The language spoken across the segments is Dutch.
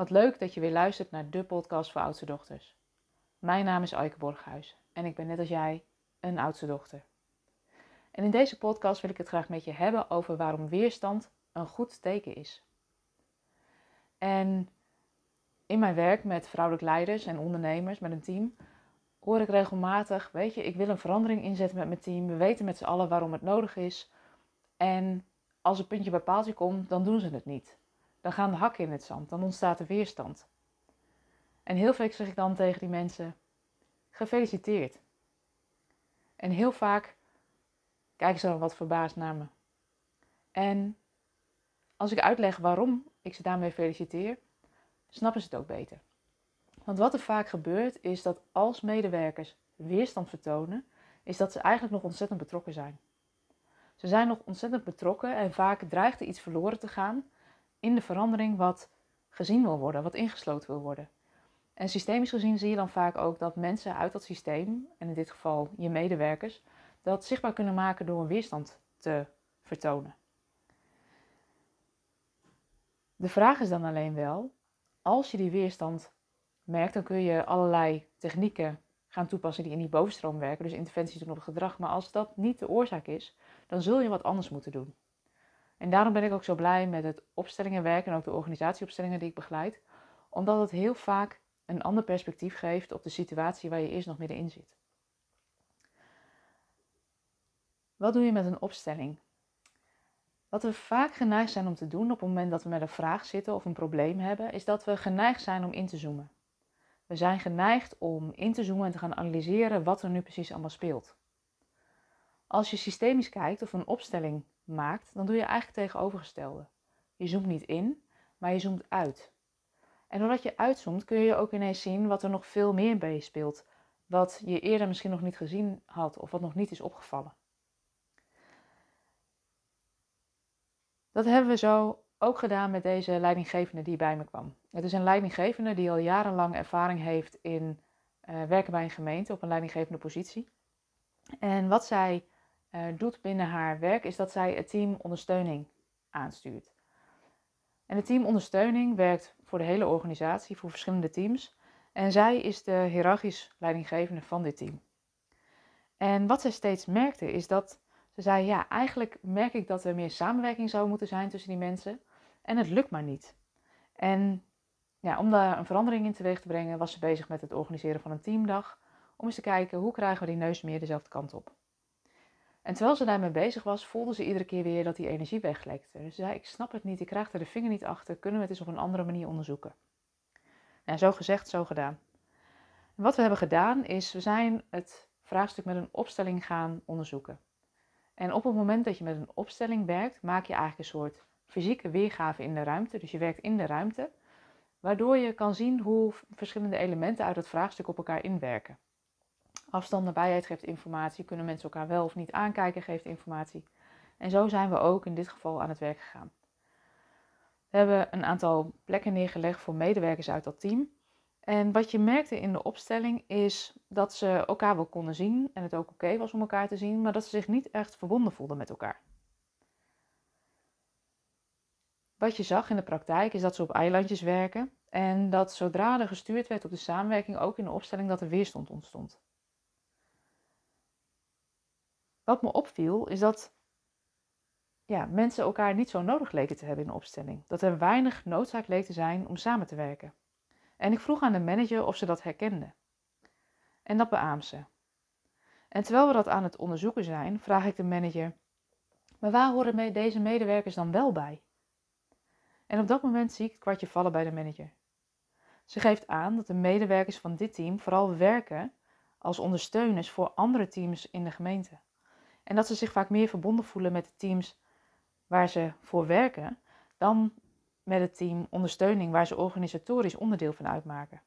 Wat leuk dat je weer luistert naar de podcast voor oudste dochters. Mijn naam is Aike Borghuis en ik ben net als jij een oudste dochter. En in deze podcast wil ik het graag met je hebben over waarom weerstand een goed teken is. En in mijn werk met vrouwelijk leiders en ondernemers, met een team, hoor ik regelmatig, weet je, ik wil een verandering inzetten met mijn team. We weten met z'n allen waarom het nodig is. En als een puntje bij paaltje komt, dan doen ze het niet. Dan gaan de hakken in het zand, dan ontstaat er weerstand. En heel vaak zeg ik dan tegen die mensen: gefeliciteerd. En heel vaak kijken ze dan wat verbaasd naar me. En als ik uitleg waarom ik ze daarmee feliciteer, snappen ze het ook beter. Want wat er vaak gebeurt is dat als medewerkers weerstand vertonen, is dat ze eigenlijk nog ontzettend betrokken zijn. Ze zijn nog ontzettend betrokken en vaak dreigt er iets verloren te gaan in de verandering wat gezien wil worden, wat ingesloten wil worden. En systemisch gezien zie je dan vaak ook dat mensen uit dat systeem, en in dit geval je medewerkers, dat zichtbaar kunnen maken door een weerstand te vertonen. De vraag is dan alleen wel, als je die weerstand merkt, dan kun je allerlei technieken gaan toepassen die in die bovenstroom werken, dus interventies doen op het gedrag. Maar als dat niet de oorzaak is, dan zul je wat anders moeten doen. En daarom ben ik ook zo blij met het opstellingenwerk en ook de organisatieopstellingen die ik begeleid, omdat het heel vaak een ander perspectief geeft op de situatie waar je eerst nog middenin zit. Wat doe je met een opstelling? Wat we vaak geneigd zijn om te doen op het moment dat we met een vraag zitten of een probleem hebben, is dat we geneigd zijn om in te zoomen. We zijn geneigd om in te zoomen en te gaan analyseren wat er nu precies allemaal speelt. Als je systemisch kijkt of een opstelling maakt, dan doe je eigenlijk tegenovergestelde. Je zoomt niet in, maar je zoomt uit. En doordat je uitzoomt, kun je ook ineens zien wat er nog veel meer bij speelt. Wat je eerder misschien nog niet gezien had of wat nog niet is opgevallen. Dat hebben we zo ook gedaan met deze leidinggevende die bij me kwam. Het is een leidinggevende die al jarenlang ervaring heeft in uh, werken bij een gemeente op een leidinggevende positie. En wat zij uh, doet binnen haar werk is dat zij het team ondersteuning aanstuurt. En het team ondersteuning werkt voor de hele organisatie, voor verschillende teams. En zij is de hiërarchisch leidinggevende van dit team. En wat zij steeds merkte is dat ze zei: Ja, eigenlijk merk ik dat er meer samenwerking zou moeten zijn tussen die mensen. En het lukt maar niet. En ja, om daar een verandering in teweeg te brengen, was ze bezig met het organiseren van een teamdag. Om eens te kijken hoe krijgen we die neus meer dezelfde kant op. En terwijl ze daarmee bezig was, voelde ze iedere keer weer dat die energie weglekte. Dus ze zei: Ik snap het niet, ik krijg er de vinger niet achter. Kunnen we het eens op een andere manier onderzoeken? En zo gezegd, zo gedaan. Wat we hebben gedaan is, we zijn het vraagstuk met een opstelling gaan onderzoeken. En op het moment dat je met een opstelling werkt, maak je eigenlijk een soort fysieke weergave in de ruimte. Dus je werkt in de ruimte, waardoor je kan zien hoe verschillende elementen uit het vraagstuk op elkaar inwerken. Afstand, nabijheid geeft informatie, kunnen mensen elkaar wel of niet aankijken, geeft informatie. En zo zijn we ook in dit geval aan het werk gegaan. We hebben een aantal plekken neergelegd voor medewerkers uit dat team. En wat je merkte in de opstelling is dat ze elkaar wel konden zien en het ook oké was om elkaar te zien, maar dat ze zich niet echt verbonden voelden met elkaar. Wat je zag in de praktijk is dat ze op eilandjes werken en dat zodra er gestuurd werd op de samenwerking, ook in de opstelling, dat er weerstand ontstond. Wat me opviel is dat ja, mensen elkaar niet zo nodig leken te hebben in de opstelling. Dat er weinig noodzaak leek te zijn om samen te werken. En ik vroeg aan de manager of ze dat herkende. En dat beaamt ze. En terwijl we dat aan het onderzoeken zijn, vraag ik de manager: Maar waar horen deze medewerkers dan wel bij? En op dat moment zie ik het kwartje vallen bij de manager. Ze geeft aan dat de medewerkers van dit team vooral werken als ondersteuners voor andere teams in de gemeente. En dat ze zich vaak meer verbonden voelen met de teams waar ze voor werken dan met het team ondersteuning waar ze organisatorisch onderdeel van uitmaken.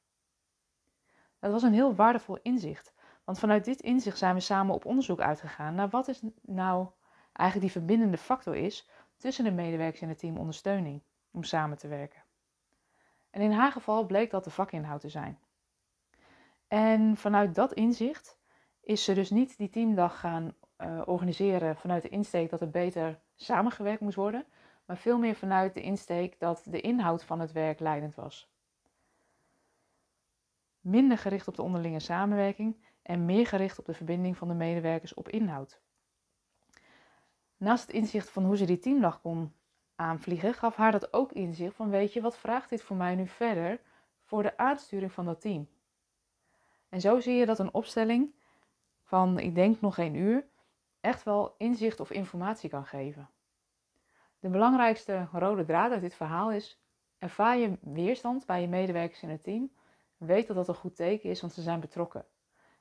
Dat was een heel waardevol inzicht, want vanuit dit inzicht zijn we samen op onderzoek uitgegaan naar wat is nou eigenlijk die verbindende factor is tussen de medewerkers en het team ondersteuning om samen te werken. En in haar geval bleek dat de vakinhoud te zijn. En vanuit dat inzicht is ze dus niet die teamdag gaan uh, organiseren vanuit de insteek dat er beter samengewerkt moest worden, maar veel meer vanuit de insteek dat de inhoud van het werk leidend was. minder gericht op de onderlinge samenwerking en meer gericht op de verbinding van de medewerkers op inhoud. Naast het inzicht van hoe ze die teamdag kon aanvliegen, gaf haar dat ook inzicht van weet je, wat vraagt dit voor mij nu verder voor de aansturing van dat team? En zo zie je dat een opstelling van, ik denk nog geen uur, echt wel inzicht of informatie kan geven. De belangrijkste rode draad uit dit verhaal is: ervaar je weerstand bij je medewerkers in het team. Weet dat dat een goed teken is, want ze zijn betrokken.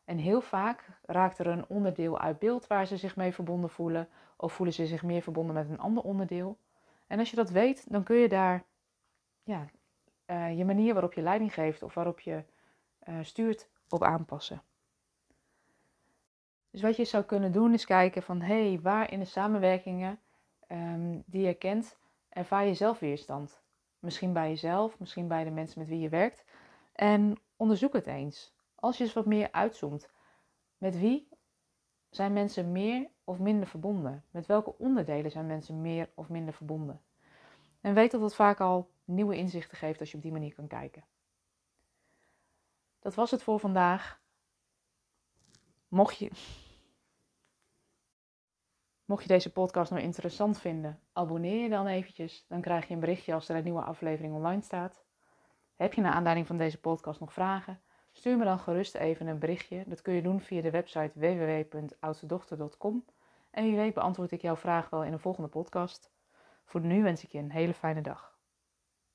En heel vaak raakt er een onderdeel uit beeld waar ze zich mee verbonden voelen, of voelen ze zich meer verbonden met een ander onderdeel. En als je dat weet, dan kun je daar ja, uh, je manier waarop je leiding geeft of waarop je uh, stuurt op aanpassen. Dus wat je zou kunnen doen is kijken van hé, hey, waar in de samenwerkingen um, die je kent, ervaar je zelf weerstand. Misschien bij jezelf, misschien bij de mensen met wie je werkt. En onderzoek het eens. Als je eens wat meer uitzoomt. Met wie zijn mensen meer of minder verbonden? Met welke onderdelen zijn mensen meer of minder verbonden? En weet dat dat vaak al nieuwe inzichten geeft als je op die manier kan kijken. Dat was het voor vandaag. Mocht je, mocht je deze podcast nou interessant vinden, abonneer je dan eventjes. Dan krijg je een berichtje als er een nieuwe aflevering online staat. Heb je naar aanleiding van deze podcast nog vragen? Stuur me dan gerust even een berichtje. Dat kun je doen via de website www.oudstedochter.com. En wie weet beantwoord ik jouw vraag wel in een volgende podcast. Voor nu wens ik je een hele fijne dag.